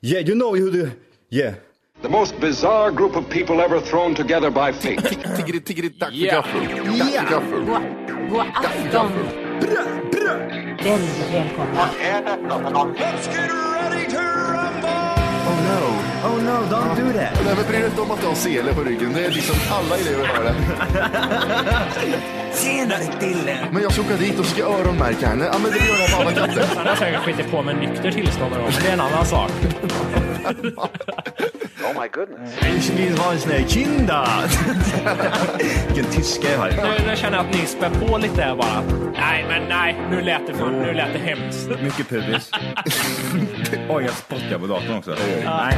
Yeah, you know who the... Yeah. The most bizarre group of people ever thrown together by fate. Tiggeri, tiggeri, dack för gaffel. Dack för gaffel. God afton! Väldigt välkomna. Don't do that. Nej men bry dig inte om att du har sele på ryggen. Det är liksom alla elever har det. Tjenare Dille. Men jag ska åka dit och ska öronmärka henne. Ja men det gör jag på alla katter. Han har säkert skitit på med nykter tillstånd det är en annan sak. Ich vill ha en sån här kinda. Vilken tyska jag har. Nu, nu känner jag att ni spär på lite här bara. Nej, men nej, nu lät det, för, nu lät det hemskt. Mycket pubis. Oj, jag spottar på datorn också. Nej.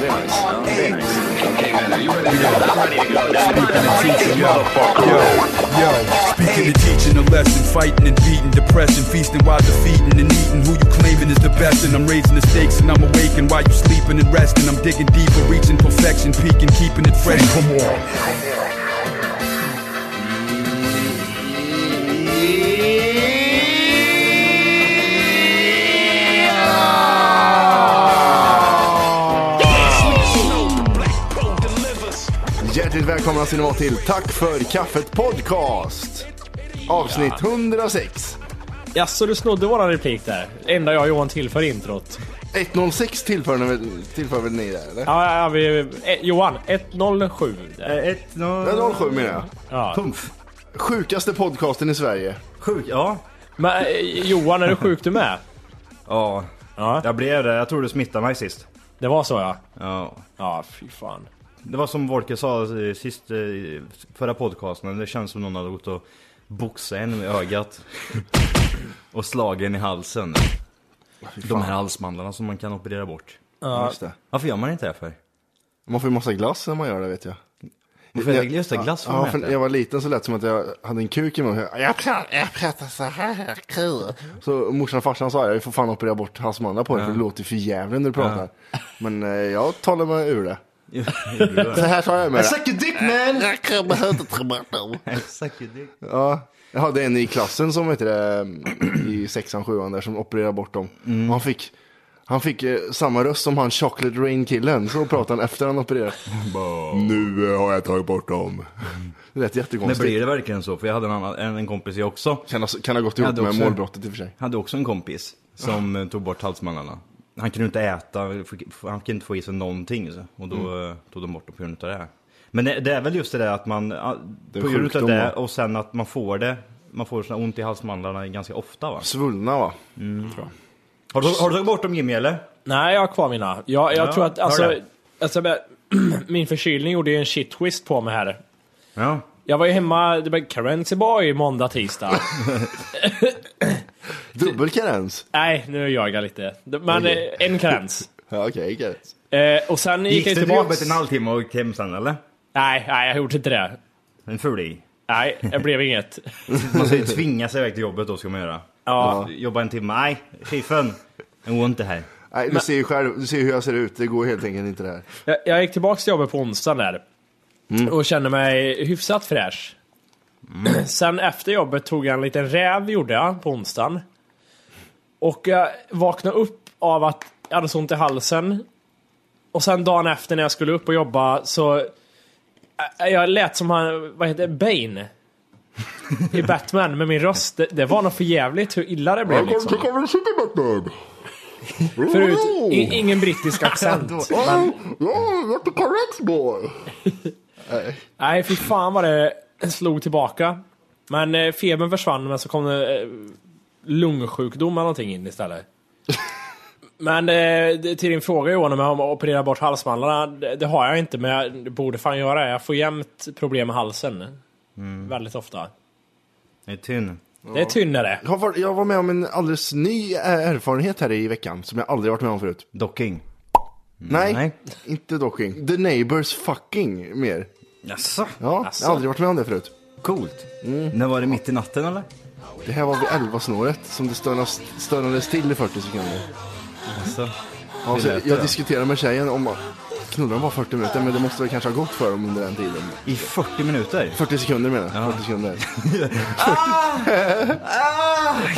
Det är nice. Ja, det är nice. Speaking and teaching a lesson, fighting and beating depression, feasting while defeating and eating who you best. And I'm raising the stakes and I'm awaking while you sleeping and resting. I'm digging deeper, reaching perfection, peaking, keeping it fresh. Come on. Hjärtligt välkomna ska ni vara till Tack för kaffet podcast. Avsnitt 106. Jaså, du snodde våran replik där. Enda jag och Johan tillför introt. 106 tillför, ni tillför väl ni där eller? Ja, ja vi, eh, Johan, 107. där. Eh, Ett, no... Det är 07 menar jag. Ja. Pumf. Sjukaste podcasten i Sverige. Sjuk, ja. Men eh, Johan, är du sjuk du med? Ja. Ja, Jag blev det. Jag tror du smittade mig sist. det var så ja. Ja. Ja, fy fan. Det var som Volker sa eh, sist, eh, förra podcasten. Det känns som någon hade gått och boxat en i ögat. och slagit en i halsen. De här halsmandlarna som man kan operera bort. Ja. Just det. Varför gör man inte det för? Man får ju massa glass när man gör det vet jag. Varför jag, just det, glass får Ja, man för äta. när jag var liten så lät det som att jag hade en kuk i munnen. Jag pratar, jag pratar så här kul. Så morsan och farsan sa jag får fan operera bort halsmandlar på dig för det låter för jävligt när du pratar. Men eh, jag talar mig ur det. Så här sa jag med det. Suck your dick man! Jag kommer inte tillbaka. Suck your dick. Ja, jag hade en i klassen som heter det, i sexan, sjuan där som opererade bort dem. Mm. Han fick, han fick eh, samma röst som han Chocolate Rain-killen. Så pratade han efter han opererade. nu eh, har jag tagit bort dem. Det lät Men jättekonstigt. blir det verkligen så? För jag hade en, annan, en, en kompis jag också. Kan ha, kan ha gått ihop hade med också- målbrottet i och för sig. Hade också en kompis som eh, tog bort halsmandlarna. Han kunde inte äta, han kunde inte få i sig någonting. Så. Och då Mm. eh, tog de bort det på grund av det. Men det, det är väl just det där att man, Det på grund av det och sen att man får det, man får såna ont i halsmandlarna ganska ofta va? Svullna va? Har du, har du tagit bort dem Jimmy eller? Nej, jag har kvar mina. Jag, jag Ja, tror att, alltså, det. alltså min förkylning gjorde ju en shit twist på mig här. Ja. Jag var ju hemma, det var Currency Boy måndag, tisdag. Dubbelkarens? Nej, nu ljög jag lite. Men eh, en karens. Okej, okay, Eh, och sen gick, Gick jag du till jobbet en halvtimme och gick hem sen eller? Nej, nej, jag gjorde inte det. En fuling. Nej, det blev inget. Man ska ju tvinga sig iväg till jobbet då ska man göra. Ja. Jobba en timme, nej, chefen, jag går inte här. Nej, du ser ju själv, du ser hur jag ser ut. Det går helt enkelt inte det här. Jag, jag gick tillbaks till jobbet på onsdagen där. Mm. Och kände mig hyfsat fräsch. Sen efter jobbet tog jag en liten räv, gjorde jag, på onsdagen. Och jag vaknade upp av att jag hade så ont i halsen. Och sen dagen efter när jag skulle upp och jobba så... äh, Jag lät som han, vad heter det, Bane? i Batman med min röst. Det, det var nog för jävligt hur illa det blev liksom. kommer sitta Batman. Förut, i, ingen brittisk accent. Men, the correct boy. nej, fy fan vad det slog tillbaka. Men eh, febern försvann, men så kom det eh, lungsjukdom eller någonting in istället. Men eh, till din fråga Johan om jag har opererat bort halsmandlarna, det, det har jag inte, men jag borde fan göra det. Jag får jämt problem med halsen. Väldigt ofta. Det är tynn. Det är tynnare. Jag var, jag var med om en alldeles ny eh, erfarenhet här i veckan som jag aldrig varit med om förut. Docking. Nej, nej. inte docking. The neighbors fucking mer. Jaså? Ja, jag har aldrig varit med om det förut. Coolt. När var det mitt i natten eller? Det här var vid 11 snåret som det stönades, stönades till i 40 sekunder. Jaså? Ja, så jag, diskuterade med tjejen om knullar bara 40 minuter, men det måste väl kanske ha gått för dem under den tiden. I 40 minuter? 40 sekunder menar jag. 40 sekunder.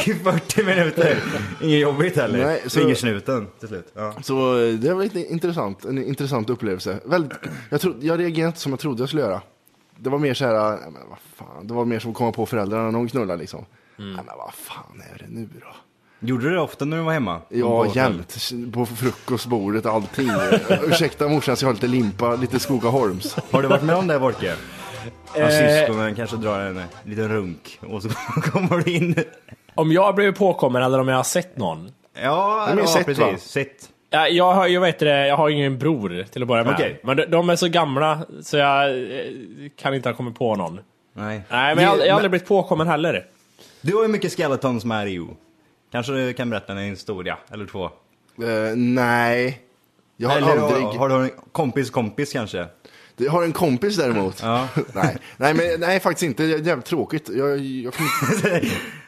I 40 minuter! Inget jobbigt heller. Nej, så- Fingersnuten till slut. Ja. Så eh, det var lite intressant, en intressant upplevelse. Väldigt, jag, tro, jag reagerade inte som jag trodde jag skulle göra. Det var mer så här, nej, men vad fan, det var mer som att komma på föräldrarna när de knullar liksom. Nej, men vad fan är det nu då? Gjorde du det ofta när du var hemma? Ja, jämt. På frukostbordet, allting. Ursäkta morsan, så jag har lite limpa, lite Skogaholms. Har du varit med om det Volke? Eh. Att syskonen kanske drar en liten runk och så kommer du in. Om jag blev påkommen eller om jag har sett någon. Ja, ja sett, precis. va? Sett. Ja, jag, har, jag vet det, jag har ingen bror till att börja med. Okej. Men de, de är så gamla så jag eh, kan inte ha kommit på någon. Nej. Nej, men jag, har aldrig- jag har aldrig blivit påkommen heller. Du har ju mycket skeletons med dig, Jo. Kanske du kan berätta en historia, eller två? Eh, nej. Jag har eller aldrig... har, har du en kompis kompis kanske? Jag har en kompis däremot. Ja. nej. nej, men nej faktiskt inte. Det är jävligt tråkigt. Jag, jag,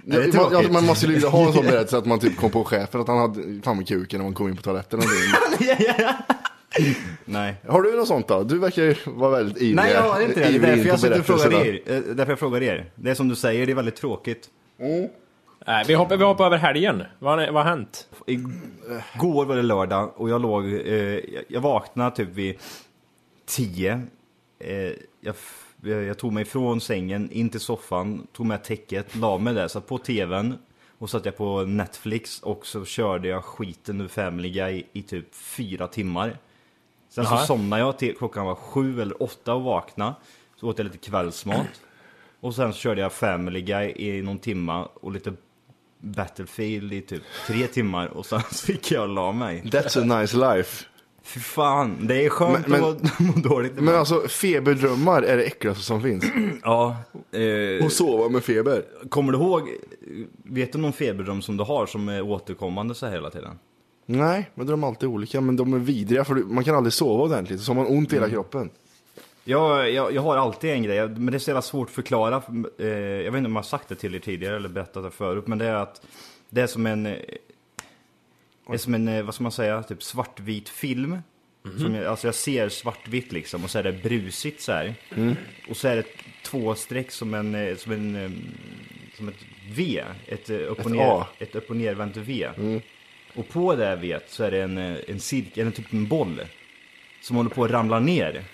det jag, man, måste ju vilja ha en sån berättelse att man typ kom på chefen att han hade fan med kuken när man kom in på toaletten. Det. Nej. har du något sånt då? Du verkar vara väldigt ivrig. Nej, jag har inte det. Därför jag, frågar er. Eh, därför jag frågar er. Det är som du säger, det är väldigt tråkigt. Nej, vi hoppar, vi hoppar över helgen. Vad, har- vad har hänt? Igår var det lördag och jag låg, eh, jag- vaknade typ vid tio. Eh, jag, f- jag jag tog mig från sängen in till soffan, tog med täcket, la mig där, satt på tvn och satt jag på Netflix och så körde jag skiten ur Family Guy i typ fyra timmar. Sen Jaha. så somnade jag till klockan var sju eller åtta och vaknade. Så åt jag lite kvällsmat. Och sen så körde jag Family Guy i någon timma och lite Battlefield i typ tre timmar och sen så fick jag la mig. That's a nice life. Fy fan, det är skönt Men- att må- dåligt Men alltså feberdrömmar är det äckligaste som finns. Ja, eh, Och sova med feber. kommer du ihåg, vet du någon feberdröm som du har som är återkommande så här hela tiden? Nej, men de är alltid olika. Men de är vidriga för man kan aldrig sova ordentligt. Så har man ont i Mm. hela kroppen. Jag, jag, jag har alltid en grej, men det är så jävla svårt att förklara. Eh, jag vet inte om jag har sagt det till er tidigare eller berättat det förut, men det är att det är som en, eh, det är som en, eh, vad ska man säga, typ svartvit film. Som jag, alltså jag ser svartvitt liksom och så är det brusigt så här. Och så är det två streck som en, som en, som ett V, ett, upp och Ett ner, A. ett upp och nervänt V. Och på det här V så är det en, en cirkel, en typ en boll. Som håller på att ramla ner.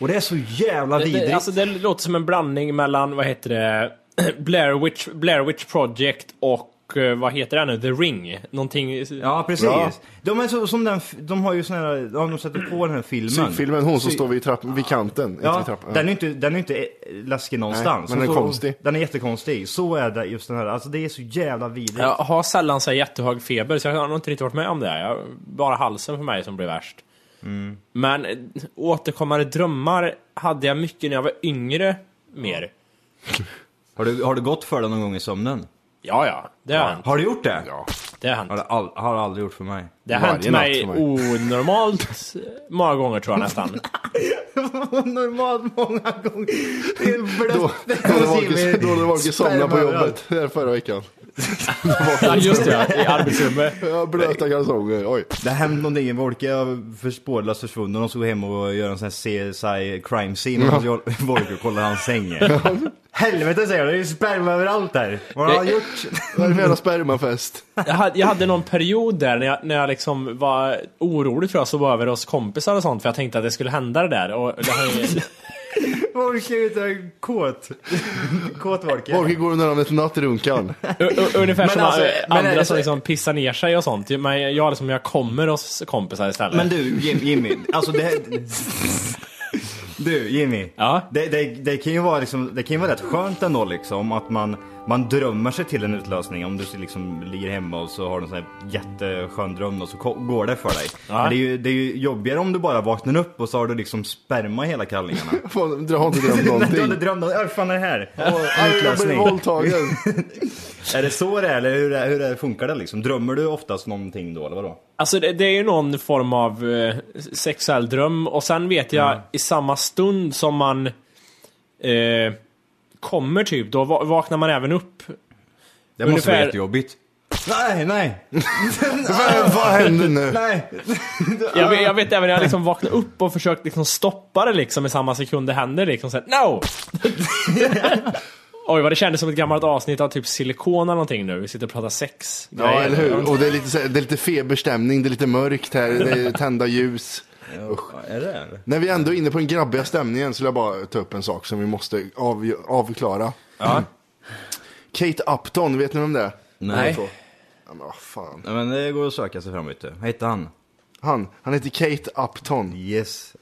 Och det är så jävla Det, vidrigt. det, alltså, det låter som en blandning mellan, vad heter det, Blair Witch, Blair Witch Project och eh, vad heter det nu? The Ring? Någonting... Ja, precis. De, är så, som den, de har ju såna här, de sätter på den här filmen. Syfilmen, hon som Sy- står vid, trapp, vid kanten. inte Ja, vid trappan. den är inte, den är inte eh, läskig någonstans. men den är Så- konstig. Den är jättekonstig. Så är det just den här, alltså det är så jävla vidrigt. Jag har sällan så här jättehög feber, så jag har nog inte riktigt varit med om det. Jag, bara halsen för mig som blev värst. Men eh, återkommande drömmar hade jag mycket när jag var yngre, mer. Har, du, har du gått för det någon gång i sömnen? Ja, ja, det har hänt. Har du gjort det? Ja. Det har hänt. Har det all, har aldrig gjort för mig. Det har hänt Varje natt mig mig. onormalt många gånger tror jag nästan. Normalt många gånger. Det är blött. då hade Wolke somnat på jobbet här förra veckan. Ja, just det, i arbetsrummet. Ja, blöta kalsonger, oj. Det har hänt någonting, Wolke har för spårlöst försvunnen och så går hem och gör en sån här CSI crime scene och så Wolke kollar hans säng. Helvete säger jag, det är ju sperma överallt där. Vad har han gjort? Vad är det för jävla spermafest? Jag hade, jag hade någon period där när jag, när jag liksom var orolig jag, så var över hos kompisar och sånt för jag tänkte att det skulle hända det där. Och det har ju, Volke är kåt. Kåt Volke. Volke går under namnet Nattrunkan. Ungefär Men som alltså, men är andra som så- liksom pissar ner sig och sånt. Men jag, liksom, jag kommer hos kompisar istället. Men du Jim- Jimmy, alltså det här... Du Jimmy, Ja? det, det, det, kan ju vara liksom, det kan ju vara rätt skönt ändå liksom att man, man drömmer sig till en utlösning. Om du liksom ligger hemma och så har du en sån här jätteskön dröm och så går det för dig. Ja. Men det är, ju, det är ju jobbigare om du bara vaknar upp och så har du liksom sperma i hela kallingarna. Du har inte drömt Du har någonting. inte drömt något, vad fan är det här? Jag blev Utlösning. våldtagen. Är det så det är eller hur, är, hur är, funkar det liksom? Drömmer du oftast någonting då eller vadå? Alltså det, det är ju någon form av eh, sexuell dröm och sen vet jag i samma stund som man eh, kommer typ, då va- vaknar man även upp. Det måste Ungefär- vara jättejobbigt. Nej, nej, Vad, vad händer nu? nej. Jag vet, jag vet även när jag liksom vaknar upp och försökt liksom stoppa det liksom i samma sekund det händer liksom såhär No! Oj vad det kändes som ett gammalt avsnitt av typ silikon eller någonting nu. Vi sitter och pratar sex. Ja, grejer. eller hur? Och det är, lite, så det är lite feberstämning, det är lite mörkt här, det är tända ljus. Är det? När vi ändå är inne på den grabbiga stämningen så vill jag bara ta upp en sak som vi måste av, avklara. Ja. Kate Upton, vet ni vem det är? Nej. Så. Ja, men vad fan. Nej, men det går att söka sig fram lite. Vad heter han? Han, han heter Kate Upton. Yes,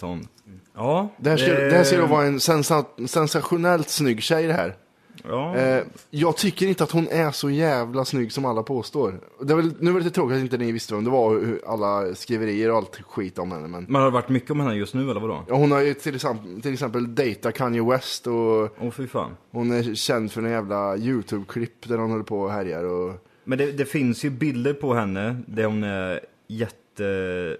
Upton. Ja. Det här, ska, det här ser att vara en sensa, sensationellt snygg tjej det här. Ja. Eh, jag tycker inte att hon är så jävla snygg som alla påstår. Det är väl, nu var det lite tråkigt att inte ni visste vem det var, hur alla skriverier och allt skit om henne. Men Men har det varit mycket om henne just nu eller vadå? ja, hon har ju till exempel, till exempel dejtat Kanye West och Åh fy fan. hon är känd för en jävla YouTube-klipp där hon håller på och härjar och... Men det, det finns ju bilder på henne där hon är jättefin.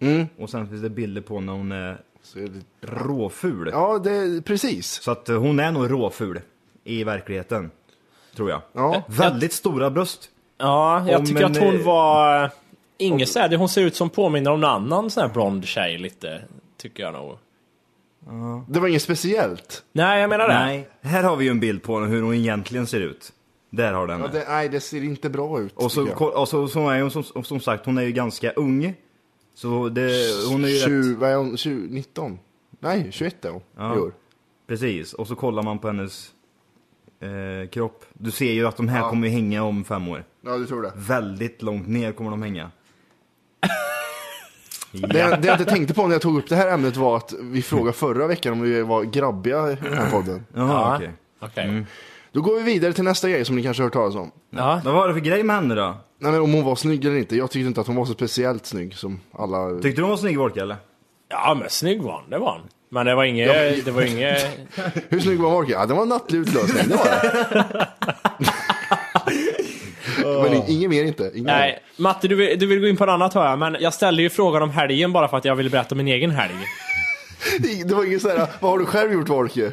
Mm. Och sen finns det bilder på när hon är Så är det, råful. ja, det, precis. Så att eh, hon är nog råful i verkligheten. Tror jag. Ja. Väldigt stora bröst. Ja, jag Om tycker en, att hon eh, var... Inget sådär, hon ser ut som påminner om en annan sån här blond tjej lite. Tycker jag nog. Det var inget speciellt. Nej, jag menar det. Nej. Här har vi ju en bild på hur hon egentligen ser ut. Där har den. Ja, det, nej, det ser inte bra ut. Och så, och så, så är hon som, och som sagt, hon är ju ganska ung. Så det, hon är ju 20, rätt... vad är hon? 20, 19? Nej, 21 är hon Ja. i år. Precis, och så kollar man på hennes eh, kropp. Du ser ju att de här Ja. kommer ju hänga om fem år. Ja, du tror det. Väldigt långt ner kommer de hänga. Det, jag- det jag inte tänkte på när jag tog upp det här ämnet var att vi frågade förra veckan om vi var grabbiga i den här podden. Jaha, Ja. okej. Okej. Då går vi vidare till nästa grej som ni kanske har hört talas om. Ja. Vad var det för grej med henne då? Nej men om hon var snygg eller inte. Jag tyckte inte att hon var så speciellt snygg som alla... Tyckte du hon var snygg Wolke eller? ja, men snygg var hon. Det var hon. Men det var inget... Det var inget... Hur snygg var Orke? Ja, det var en nattlig utlösning, det var det. men inget mer inte. Inget Nej, Matte du vill, du vill gå in på något annat hör jag, men jag ställde ju frågan om helgen bara för att jag ville berätta om min egen helg. Det var inget såhär, vad har du själv gjort Orke?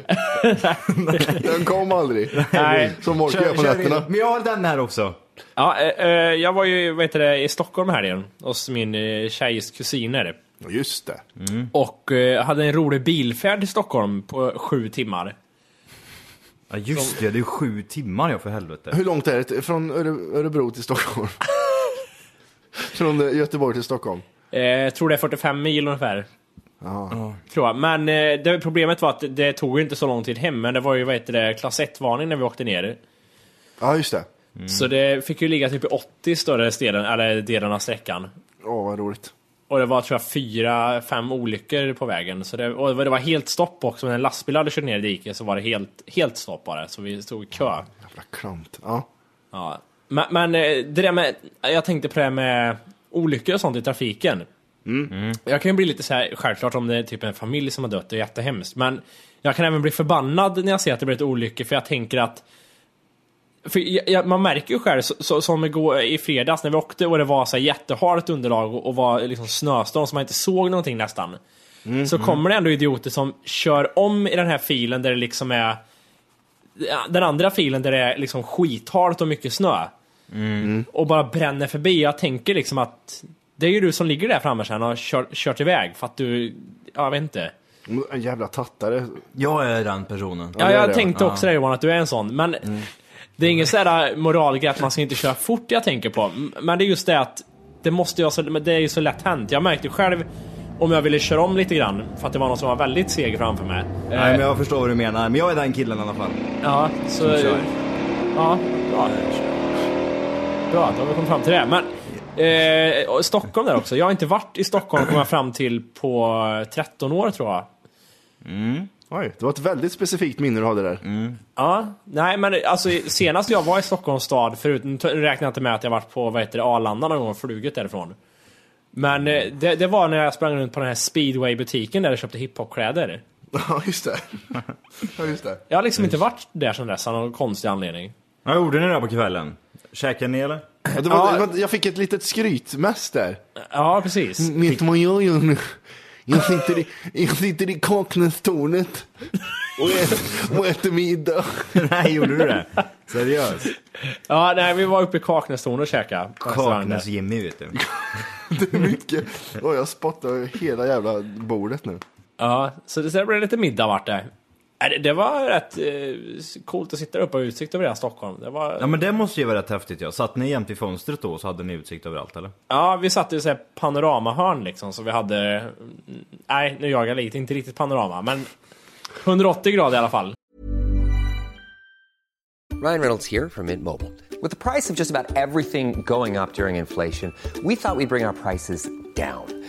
Den kom aldrig. Nej. Som Orke gör på nätterna. Men jag har den här också. Ja, eh, eh, jag var ju, vad heter det, i Stockholm helgen hos min eh, tjejs kusiner. Just det. Och eh, hade en rolig bilfärd till Stockholm på sju timmar. Ja just det, det är sju timmar ja för helvete. Hur långt är det från Öre- Örebro till Stockholm? från eh, Göteborg till Stockholm? Eh, jag tror det är 45 mil ungefär. Ja. Tror jag. Men eh, det, problemet var att det tog ju inte så lång tid hem, men det var ju vad heter det, klass 1-varning när vi åkte ner. Ja, just det. Så det fick ju ligga typ i 80 större delen, eller delen av sträckan. Åh, vad roligt. Och det var tror jag fyra, fem olyckor på vägen. Så det, och det var helt stopp också. När en lastbil hade kört ner i diket så var det helt, helt stopp bara. Så vi stod i kö. Jävla klant. Ja. Ja. Men, men eh, det där med, jag tänkte på det här med olyckor och sånt i trafiken. Jag kan ju bli lite så här, självklart om det är typ en familj som har dött, det är jättehemskt. Men jag kan även bli förbannad när jag ser att det blir ett olycka för jag tänker att för jag, jag, man märker ju själv, så, så, som igår, i fredags när vi åkte och det var så här jättehalt underlag och, och var liksom snöstorm så man inte såg någonting nästan. Så kommer det ändå idioter som kör om i den här filen där det liksom är den andra filen där det är liksom skithalt och mycket snö. Och bara bränner förbi. Jag tänker liksom att det är ju du som ligger där framme sen och har kört, kört iväg för att du, ja, jag vet inte. En jävla tattare. Jag är den personen. Ja, det är jag det. tänkte också det Johan, att du är en sån. Men det är ingen sån här moralgrej att man ska inte köra fort jag tänker på. M- Men det är just det att det måste men det är ju så lätt hänt. Jag märkte själv om jag ville köra om lite grann för att det var någon som var väldigt seg framför mig. Nej Eh, men jag förstår vad du menar, men jag är den killen i alla fall. Ja, så... Kör. Ja, bra. Bra, då har vi kommit fram till det. Men eh, Stockholm där också. Jag har inte varit i Stockholm kom jag fram till på 13 år tror jag. Oj, det var ett väldigt specifikt minne du hade där. Ja, nej men alltså senast jag var i Stockholms stad, förutom nu räknar jag inte med att jag varit på vad heter det, Arlanda någon gång och flugit därifrån. Men eh, det, det var när jag sprang runt på den här speedway-butiken där jag köpte hiphop-kläder. Ja, just det. Ja, just det. Jag har liksom inte varit där sedan dess av någon konstig anledning. Vad gjorde ni där på kvällen? Käkade ni eller? Ja, det var, Ja. jag fick ett litet skrytmäss där. Ja, precis. Vet du vad jag gör nu? Jag sitter i, jag sitter i Kaknästornet och äter, och äter middag. Nej, gjorde du det? Seriöst? Ja, nej, vi var uppe i Kaknästornet och käkade. Kaknäs-Jimmy vet du. Det är mycket. Och jag spottar hela jävla bordet nu. Ja, så det så det blev lite middag vart det. Nej, Det, var rätt eh, coolt att sitta uppe och ha utsikt över hela Stockholm. Det var, Ja men det måste ju vara rätt häftigt ja. Satt ni jämt vid fönstret då så hade ni utsikt överallt eller? Ja, vi satt i så här panoramahörn liksom, så vi hade... mm, Nej, nu jagar jag lite, inte riktigt panorama, men 180 grader i alla fall. Ryan Reynolds here from Mint Mobile. With the price of just about everything going up during inflation, we thought we'd bring our prices down.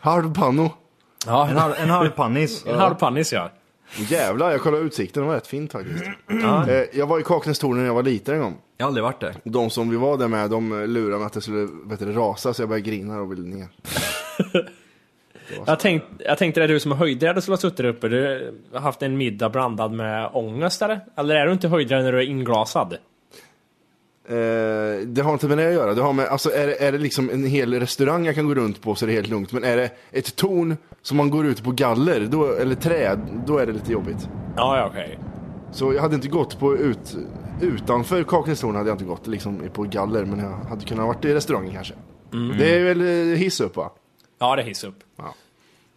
Halvpanno. Ja, En, halv, en halvpannis. en halv pannis ja. Jävlar, jag kollade utsikten, det var rätt fint faktiskt. Eh, Jag var i Kaknästornet när jag var liten en gång. Jag har aldrig varit där. De som vi var där med, de lurade mig att det skulle vet du, rasa, så jag började grina och ville ner. Jag, tänkt, jag tänkte det är du som är höjdrädd skulle ha suttit där uppe. Du har haft en middag blandad med ångest eller? Eller är du inte höjdrädd när du är inglasad? Eh, det har inte med det att göra. Det har med, alltså är, det, är det liksom en hel restaurang jag kan gå runt på så är det helt lugnt. Men är det ett torn som man går ut på galler, då, eller träd, då är det lite jobbigt. Ja, ja okej. Så jag hade inte gått på ut, utanför Kaknästornet hade jag inte gått liksom på galler, men jag hade kunnat varit i restaurangen kanske. Det är väl eh, hiss upp va? Ja, det är hiss upp. Ja.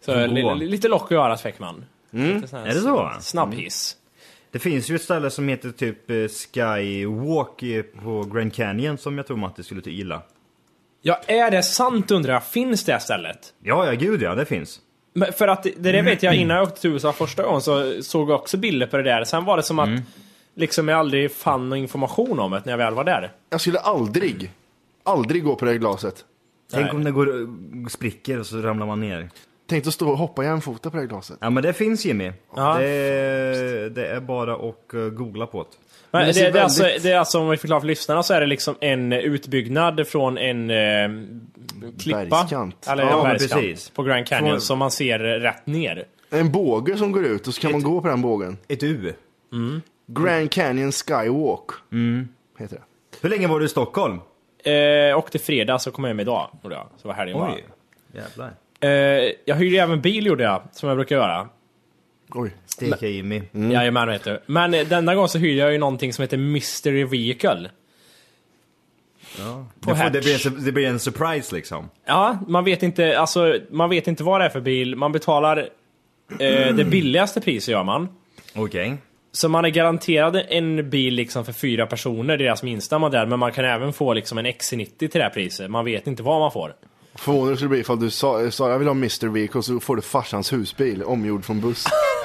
Så li, li, lite lock i örat fick man. Lite sån här Är det så? Snabb hiss. Det finns ju ett ställe som heter typ eh, Skywalk eh, på Grand Canyon som jag tror Matti skulle gilla. Ja, är det sant undrar jag? Finns det stället? Ja, ja gud ja, det finns. Men för att det, det vet jag innan jag åkte till USA första gången så såg jag också bilder på det där. Sen var det som att liksom jag aldrig fann någon information om det när jag väl var där. Jag skulle aldrig, aldrig gå på det här glaset. Tänk Nej. om det går, eh, spricker och så ramlar man ner. Tänk att stå och hoppa jämfota på det här glaset. Ja men det finns Jimmy. Ja. Det, är, det är bara att eh, googla på det. Men det det, ser det, är alltså, väldigt- det är alltså, om vi förklarar för lyssnarna, så är det liksom en utbyggnad från en eh, klippa. Bergskant. Eller Ja, bergskant precis. på Grand Canyon Från- som man ser rätt ner. En båge som går ut och så kan man gå på den bågen. Ett U. Grand Canyon Skywalk. Heter det. Hur länge var du i Stockholm? Eh, och till fredag så kom jag hem idag. Så var helgen bara. Jävlar. Eh, jag hyrde även bil gjorde jag, som jag brukar göra. Oj. Steka Jimmy. Mm. Jajamän vet du. Men eh, denna gång så hyrde jag ju någonting som heter Mystery Vehicle. På Det, får, det, blir det blir en surprise liksom. Ja, man vet inte, alltså, man vet inte vad det är för bil. Man betalar eh, det billigaste priset gör man. Okej. Så man är garanterad en bil liksom för fyra personer, deras minsta modell. Men man kan även få liksom en XC90 till det här priset. Man vet inte vad man får. Förvånad skulle det bli ifall du sa, sa jag vill ha Mr. Vehicle så får du farsans husbil omgjord från buss.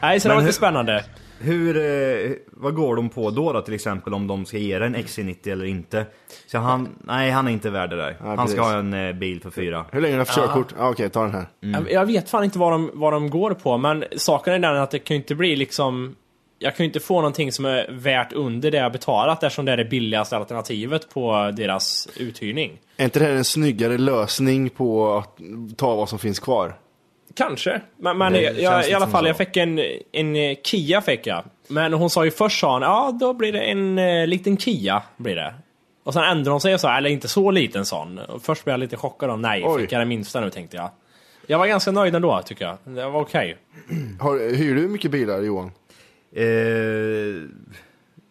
Nej, så det Men var hur- lite spännande. Hur, eh, vad går de på då, då till exempel om de ska ge dig en XC90 eller inte? Så han, nej han är inte värd det där. han precis. ska ha en eh, bil för fyra. Hur länge har du haft körkort? Ja, Okej, ta den här. Jag, jag vet fan inte vad de, vad de går på, men saken är den att det kan ju inte bli liksom... Jag kan ju inte få någonting som är värt under det jag betalat eftersom det är det billigaste alternativet på deras uthyrning. Är inte det här en snyggare lösning på att ta vad som finns kvar? Kanske, men, men jag, i alla fall, så. jag fick en, en Kia fick jag. Men hon sa ju först sa hon, ja då blir det en eh, liten Kia, blir det. Och sen ändrade hon sig och sa, eller inte så liten sån. Och först blev jag lite chockad och nej, Oj. fick jag den minsta nu tänkte jag. Jag var ganska nöjd ändå tycker jag. Det var okej. Har, hyr du mycket bilar Johan? Eh,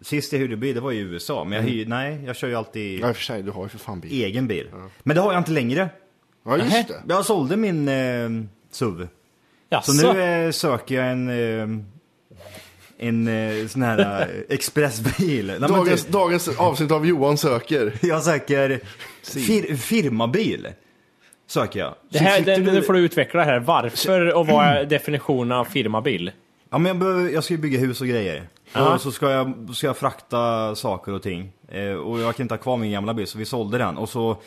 sist jag hyrde bil, det var i USA. Men jag hyr, nej, jag kör ju alltid Ja, i och för sig, du har ju för fan bil. egen bil. Men det har jag inte längre. Ja, just det. Jag sålde min eh, SUV. Jaså? Så nu eh, söker jag en, eh, en eh, sån här eh, expressbil. Nej, men Dagens, det- dagens avsnitt av Johan söker. Jag söker fir, firmabil. Söker jag. Det här, Sitter det, du- nu får du utveckla det här. Varför och vad är definitionen av firmabil? Ja men jag, behöver, jag ska ju bygga hus och grejer. Ja. Och så ska jag, ska jag frakta saker och ting. Eh, och jag kan inte ha kvar min gamla bil så vi sålde den. Och så...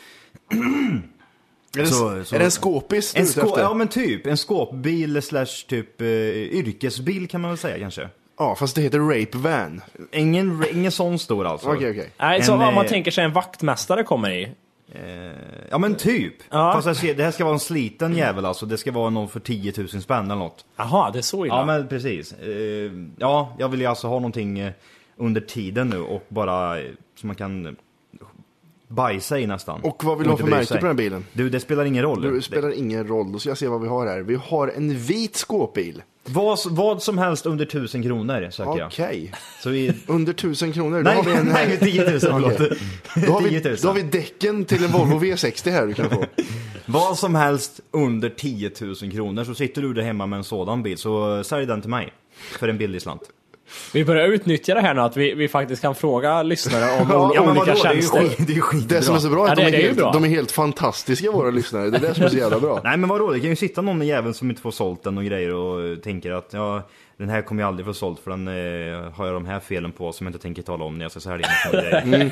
Är det, Så- så- är det en skåpis du En skå, efter? ja men typ, en skåpbil slash typ eh, yrkesbil kan man väl säga kanske. Ja, fast det heter Rape Van. Ingen, ingen sån stor alltså. Okej, okej. Nej, så En, om man eh, tänker sig en vaktmästare kommer i. Eh, ja men typ. Ja. Fast jag ser, det här ska vara en sliten jävel alltså. Det ska vara någon för 10 000 spänn eller något. Jaha, det är så illa. Ja men precis. Eh, ja, jag vill ju alltså ha någonting eh, under tiden nu och bara så man kan bajsa i nästan. Och vad vill du ha för märke sig. på den bilen? Du, det spelar ingen roll. Det spelar ingen roll, då ska jag se vad vi har här. Vi har en vit skåpbil. Vad, vad som helst under 1000 kronor söker jag. Okej. Så vi... Under tusen kronor. Då Nej, har vi en nej, 10 000, förlåt. Okej. Då har, vi, 10 000. då har vi däcken till en Volvo V60 här du kan få. Vad som helst under 10 000 kronor så sitter du där hemma med en sådan bil så sälj den till mig. För en billig slant. Vi börjar utnyttja det här nu att vi, vi faktiskt kan fråga lyssnare om Ja, olika vadå? Det är tjänster. skit- det är ju skitbra. Det som är så bra är Ja, att det- de, det är är helt, bra. de är helt fantastiska våra lyssnare. Det är det som är så jävla bra. Nej men vadå, det kan ju sitta någon jävel som inte får sålt den och grejer och tänker att ja, den här kommer jag aldrig få sålt för den eh, har jag de här felen på som jag inte tänker tala om när jag ska sälja den. Mm.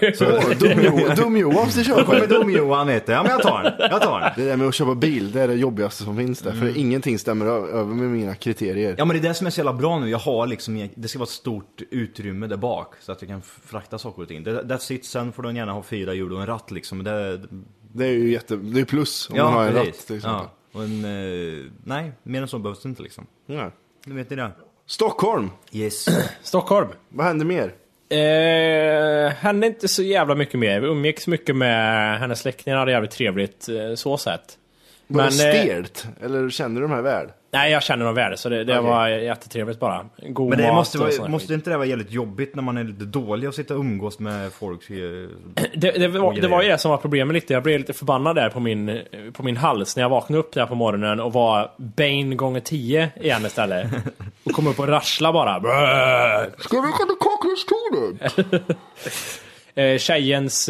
Dum-Johan dum Johan ska köpa kommer den. Dom-Johan vet du. Ja men jag tar den, jag tar den. Det där med att köpa bil, det är det jobbigaste som finns där. För ingenting stämmer över med mina kriterier. Ja men det är det som är så jävla bra nu, jag har liksom, det ska vara ett stort utrymme där bak så att jag kan frakta saker och ting. That's it, sen får den gärna ha fyra hjul och en ratt liksom. Det, Det är ju jätte, det är plus om man har en ratt till exempel. Ja, och en, eh, nej, mer än så behövs det inte liksom. Ja. Nu vet ni det. Stockholm, Yes. Stockholm. vad händer mer? Eh, hände inte så jävla mycket mer. Vi umgicks mycket med hennes släktingar, hade jävligt trevligt eh, så sett. Var det eh, stelt? Eller känner du de här väl? Nej, jag känner dem väl, så det, det Okej. var jättetrevligt bara. God Men det mat måste, och vara, måste inte det vara jävligt jobbigt när man är lite dålig att sitta och umgås med folk? eh, Det, det, var, och det var ju det som var problemet lite. Jag blev lite förbannad där på min, på min hals när jag vaknade upp där på morgonen och var Bane gånger 10 igen istället. Och kom upp och rassla bara. Ska vi kunna kaklustolen? Eh, tjejens...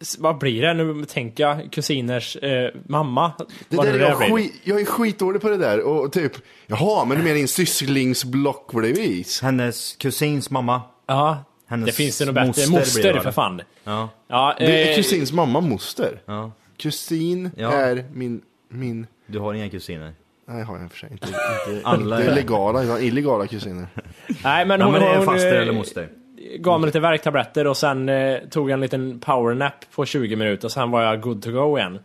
Eh, vad blir det? Nu tänker jag kusiners eh, mamma. Det där är jag, skit, jag är skitdålig på det där. Och typ, jaha, men du menar din sysslingsblock bredvid? Hennes kusins mamma. Ja, Hennes det finns det nog bättre. moster det, för fan. Ja. Ja, Det är eh, kusins mamma moster. ja. Kusin Ja. är min, min... Du har inga kusiner? Nej, har jag i och för sig. Inte, inte, Alla inte är- legala, utan illegala kusiner. Nej, men Ja, hon, men det är faster eh, eller moster. Gav mig lite värktabletter och sen eh, tog jag en liten powernap på 20 minuter och sen var jag good to go igen.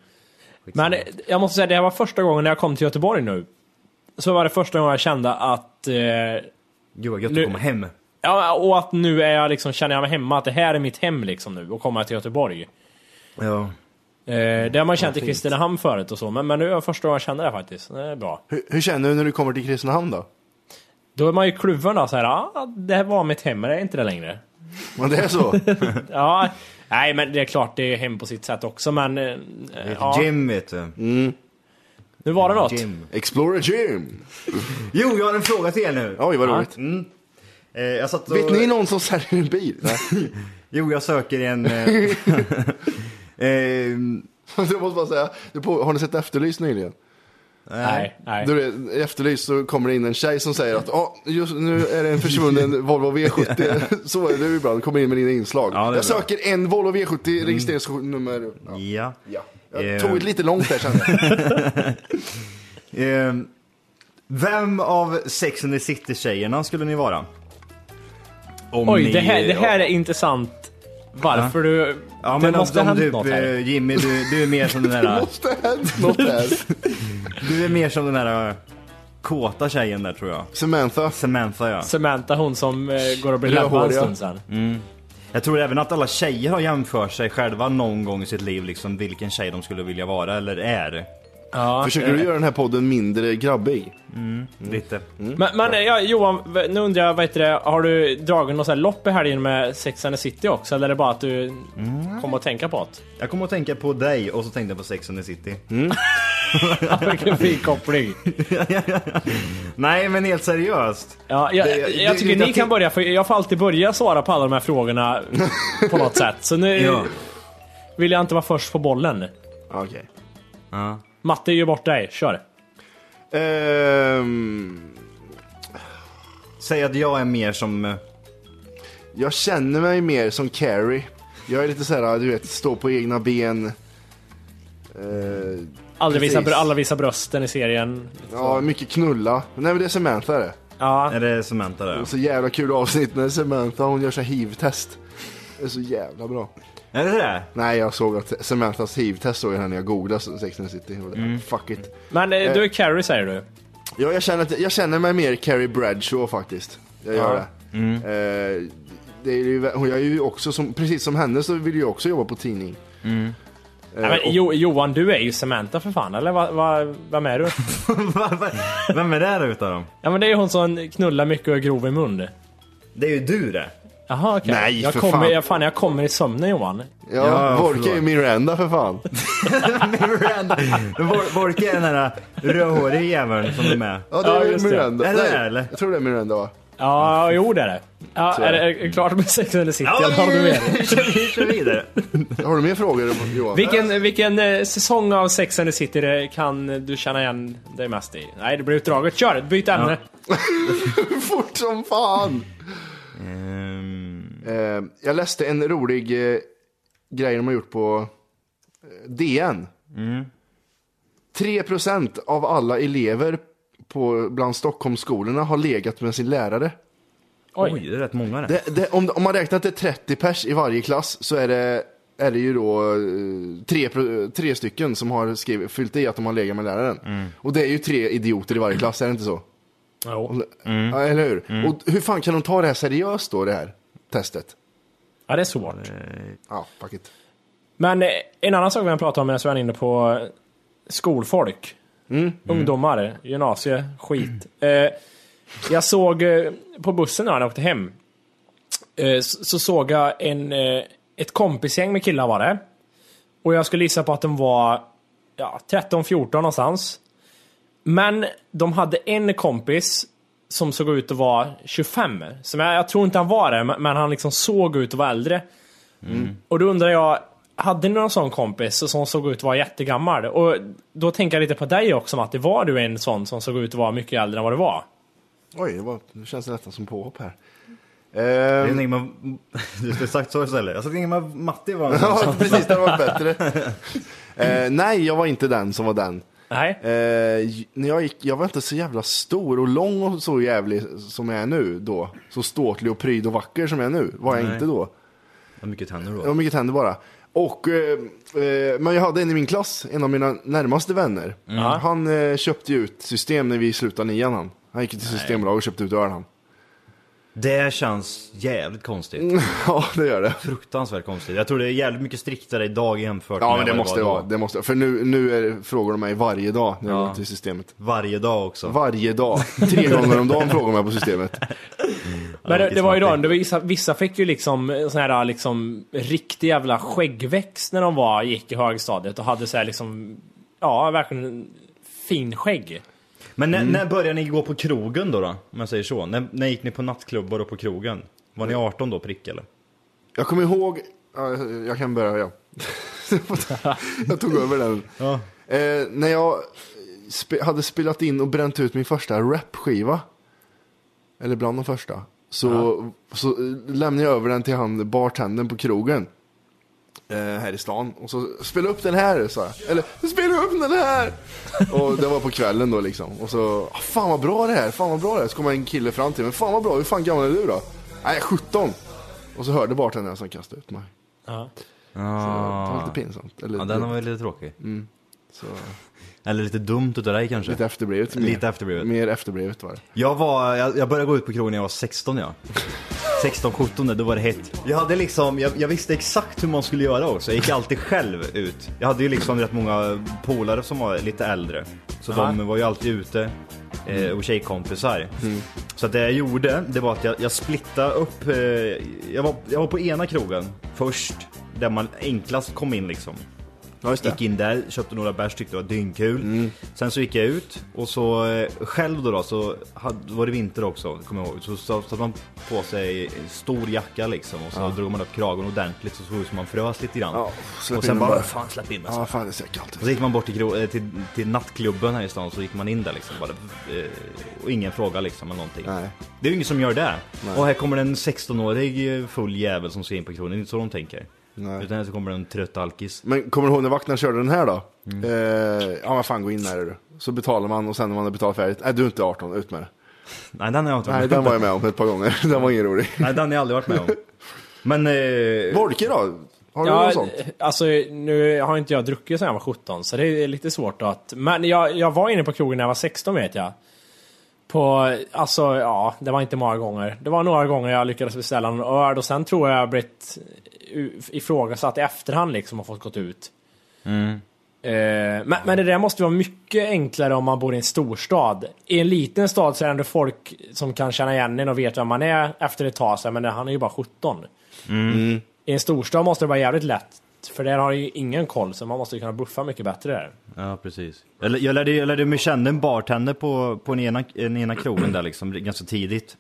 Men eh, jag måste säga, det här var första gången när jag kom till Göteborg nu. Så var det första gången jag kände att... Eh, Gud vad gött att komma hem. ja, och att nu är jag liksom, känner jag mig hemma, att det här är mitt hem liksom nu, och komma till Göteborg. Ja. Eh, det har man känt i. Kristinehamn förut och så, men, men nu är det första gången jag känner det faktiskt. Det är bra. Hur, hur känner du när du kommer till Kristinehamn då? Då är man ju kluven då, så här, ja, det här var mitt hem, men det är inte det längre. Men det är så? Ja, nej men det är klart det är hem på sitt sätt också, men... Eh, Det är ja, ett gym vet du. nu var det något. Gym. Explorer Gym! Jo, jag har en fråga till er nu. Oj, vad Ja. roligt. Eh, jag satt och... Vet ni någon som säljer en bil? Nej. Jo, jag söker en... Eh... eh, jag måste bara säga, på, har ni sett Efterlyst nyligen? Nej, nej. Det efterlyst så kommer det in en tjej som säger att "Ja, just nu är det en försvunnen Volvo V70. så är det ju ibland, kommer in med dina inslag. Ja, det jag bra. söker en Volvo V70 registreringsnummer. Ja. Ja. Ja. Jag Eh. tog ett lite långt där kände jag. Eh, vem av Sex and the City-tjejerna skulle ni vara? Om Oj, ni- det här, det här är intressant. Varför du... Ja, det men måste ha om hänt du, något här. eh, Jimmy, du, du är mer som den Det där... måste ha hänt något här. Du är mer som den där eh, kåta tjejen där tror jag. Samantha. Samantha ja. Samantha, hon som eh, går och blir läbbad en stund sen. Jag tror även att alla tjejer har jämfört sig själva någon gång i sitt liv, liksom vilken tjej de skulle vilja vara eller är. Ja. Försöker du göra den här podden mindre grabbig? Lite. Men, men ja, Johan, nu undrar jag, vad heter det, har du dragit något lopp i helgen med Sex and the City också? Eller är det bara att du kommer att tänka på det? Jag kommer att tänka på dig och så tänkte jag på Sex and the City. Vilken fin koppling. Nej men helt seriöst. Ja, jag, Det- jag det- tycker det- ni kan börja, för jag får alltid börja svara på alla de här frågorna på något sätt. Så nu Ja. vill jag inte vara först på bollen. Okej. Ja. Matte, ge bort dig. Kör. Ehm, Säg att jag är mer som... eh, jag känner mig mer som Carrie. Jag är lite såhär, du vet, stå på egna ben. Eh, Aldrig visa, Precis. alla visar brösten i serien. ja, mycket knulla. Nej men det är Samantha det. Ja, Är det Samantha där? Och så jävla kul avsnitt när Samantha hon gör så här hiv-test. Det är så jävla bra. Är det det? Nej jag såg att Samanthas hiv-test såg jag här när jag googlade Sex and the City. Mm. Fuck it. men eh, du är Carrie säger du. Ja, jag, känner att, jag känner mig mer Carrie Bradshaw faktiskt. Jag gör Ja. det. Mm. Eh, det är ju, hon- jag är ju också, som, precis som henne så vill jag också jobba på tidning. Eh, Nej, men, jo, Johan, du är ju Samantha för fan, eller vad, vad, vem är du? Vem är det utav dem? Ja men det är ju hon som knullar mycket och är grov i mun. Det är ju du det. Jaha okej. Nej, jag för kommer, fan. Jag, fan, jag kommer i sömnen Johan. ja, Ja, är ju. Miranda för fan. Miranda. Vor- Vorke är den där rödhåriga jäveln som är med. Ja, det Ja, är just det. Miranda. Är det Nej, det, eller? Jag tror det är Miranda va? Ja, jo det är det. Ja, är det, det. är det klart med Sex and the City? eller har du mer? vi kör, vi kör vidare. Har du mer frågor Johan? Vilken, vilken eh, säsong av Sex and the City det kan du känna igen dig mest i? Nej, det blir utdraget. Kör! Byt ämne. Fort som fan! Ehm, Eh, jag läste en rolig eh, grej de har gjort på eh, DN. 3% av alla elever på, bland Stockholmsskolorna har legat med sin lärare. Oj. oj, det är rätt många det. Det, det, om, om man räknar att det är 30 pers i varje klass så är det, är det ju då eh, tre, tre stycken som har skrivit, fyllt i att de har legat med läraren. Och det är ju tre idioter i varje klass, är det inte så? Jo. Ja, eller hur? Och hur fan kan de ta det här seriöst då, det här testet? Ja, det är svårt. Ja, fuck it. Men eh, en annan sak vi har pratat om medan vi är inne på eh, skolfolk. Ungdomar, gymnasie, skit. Eh, jag såg eh, på bussen när jag åkte hem. Eh, så, så såg jag en, eh, ett kompisgäng med killar var det. Och jag skulle gissa på att de var ja, 13-14 någonstans. Men de hade en kompis som såg ut att vara 25. Som jag, jag tror inte han var det, men han liksom såg ut att vara äldre. Och då undrar jag, hade ni någon sån kompis som såg ut att vara jättegammal? Och då tänker jag lite på dig också Matti, var du en sån som såg ut att vara mycket äldre än vad du var? Oj, det, var, det känns nästan som påhopp här. Jag Ehm, tänkte man, du skulle sagt så istället. Jag tänkte att Matti var en ja, precis, det var bättre. Eh, nej, jag var inte den som var den. Nej? Eh, när jag, gick, jag var inte så jävla stor och lång och så jävlig som jag är nu då. Så ståtlig och pryd och vacker som jag är nu. Var jag Nej. inte då. Vad mycket tänder då. var mycket tänder bara. Och, eh, eh, men jag hade en i min klass, en av mina närmaste vänner. Han eh, köpte ju ut system när vi slutade nian han. Han gick till Systembolaget och köpte ut öl han. Det känns jävligt konstigt. ja, det gör det. Fruktansvärt konstigt. Jag tror det är jävligt mycket striktare idag jämfört Ja, med men det måste det var vara. Det måste, för nu, nu är det, frågar de mig varje dag när jag Ja. går till systemet. Varje dag också. Varje dag. Tre gånger om dagen frågar de mig på systemet. Men det, det var ju då, det var vissa, vissa fick ju liksom sån här liksom riktig jävla skäggväxt när de var, gick i högstadiet och hade så här liksom, ja verkligen en fin skägg. Men Mm. när, när började ni gå på krogen då, då? Om jag säger så. När, när gick ni på nattklubbar och på krogen? Var ni 18 då prick eller? Jag kommer ihåg, ja, jag kan börja ja. jag tog över den. Ja. Eh, när jag, spe, hade spelat in och bränt ut min första rapskiva. Eller bland de första. Så, så lämnade jag över den till han bartendern på krogen. Eh, här i stan. Och så spela upp den här, sa jag. Eller spela upp den här! och det var på kvällen då liksom. Och så, ah, fan vad bra det här, fan vad bra det här. Så kom en kille fram till mig, fan vad bra, hur fan gammal är du då? Nej, 17. Och så hörde bartendern som kastade ut mig. Ja. Så det var lite pinsamt. Eller, Ja, den var väl lite tråkig. Mm. Så, Eller lite dumt utav dig kanske. lite efterblivet. mer. Lite efterblivet. Mer efterblivet var det. Jag, var, jag, jag började gå ut på krogen när jag var 16 ja. 16, 17, då var det hett. Jag hade liksom, jag, jag visste exakt hur man skulle göra också. Jag gick alltid själv ut. Jag hade ju liksom rätt många polare som var lite äldre. Så Ja. de var ju alltid ute. Eh, och tjejkompisar. Så att det jag gjorde, det var att jag, jag splittade upp. Eh, jag, var, jag var på ena krogen först. Där man enklast kom in liksom. Ja. Gick in där, köpte några bärs, tyckte det var dyngkul. Sen så gick jag ut och så eh, själv då, då så hade, var det vinter också, kommer jag ihåg. Så satte man på sig en stor jacka liksom och så drog man upp kragen ordentligt så såg det ut som man frös lite grann. Ja, och sen bara, bara. fan släpp in mig. Ja, fan det så kallt. Och så gick man bort till, eh, till, till nattklubben här i stan, så gick man in där liksom bara, eh, Och ingen fråga liksom eller någonting. Nej. Det är ju ingen som gör det. Och här kommer en 16-årig full jävel som ska in på krogen, det är inte så de tänker. Nej. Utan här så kommer en trött alkis. Men kommer du ihåg när vakten körde den här då? Mm. Eh, ja men fan gå in här är du. Så betalar man och sen när man har betalat färdigt, nej du är inte 18, ut med det. Nej den har jag inte Nej den var jag med om ett par gånger, den var ingen rolig. Nej den har jag aldrig varit med om. Men... Eh, Volke då? Har du Ja, något sånt? alltså nu har inte jag druckit sedan jag var 17, så det är lite svårt att... Men jag, jag var inne på krogen när jag var 16 vet jag. På, alltså ja, det var inte många gånger. Det var några gånger jag lyckades beställa en öl och sen tror jag jag blivit u- ifrågasatt i efterhand liksom och fått gått ut. Eh, men, men det där måste vara mycket enklare om man bor i en storstad. I en liten stad så är det ändå folk som kan känna igen en och vet vem man är efter ett tag. Så här, men han är ju bara 17. I en storstad måste det vara jävligt lätt. För där har ju ingen koll, så man måste ju kunna buffa mycket bättre där. Ja, precis. Jag, jag, lärde, jag lärde mig känna en bartender på, på den ena, den ena krogen där liksom, ganska tidigt.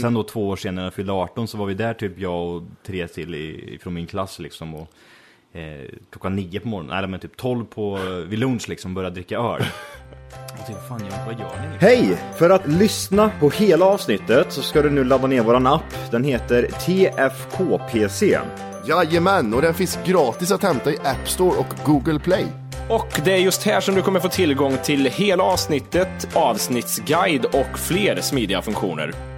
Sen då två år senare när jag fyllde 18 så var vi där typ jag och tre till i, från min klass liksom. Och, eh, klockan nio på morgonen, eller men typ 12 på, vid lunch liksom, började dricka öl. Hej! För att lyssna på hela avsnittet så ska du nu ladda ner våran app. Den heter TFKPC. Jajamän, och den finns gratis att hämta i App Store och Google Play. Och det är just här som du kommer få tillgång till hela avsnittet, avsnittsguide och fler smidiga funktioner.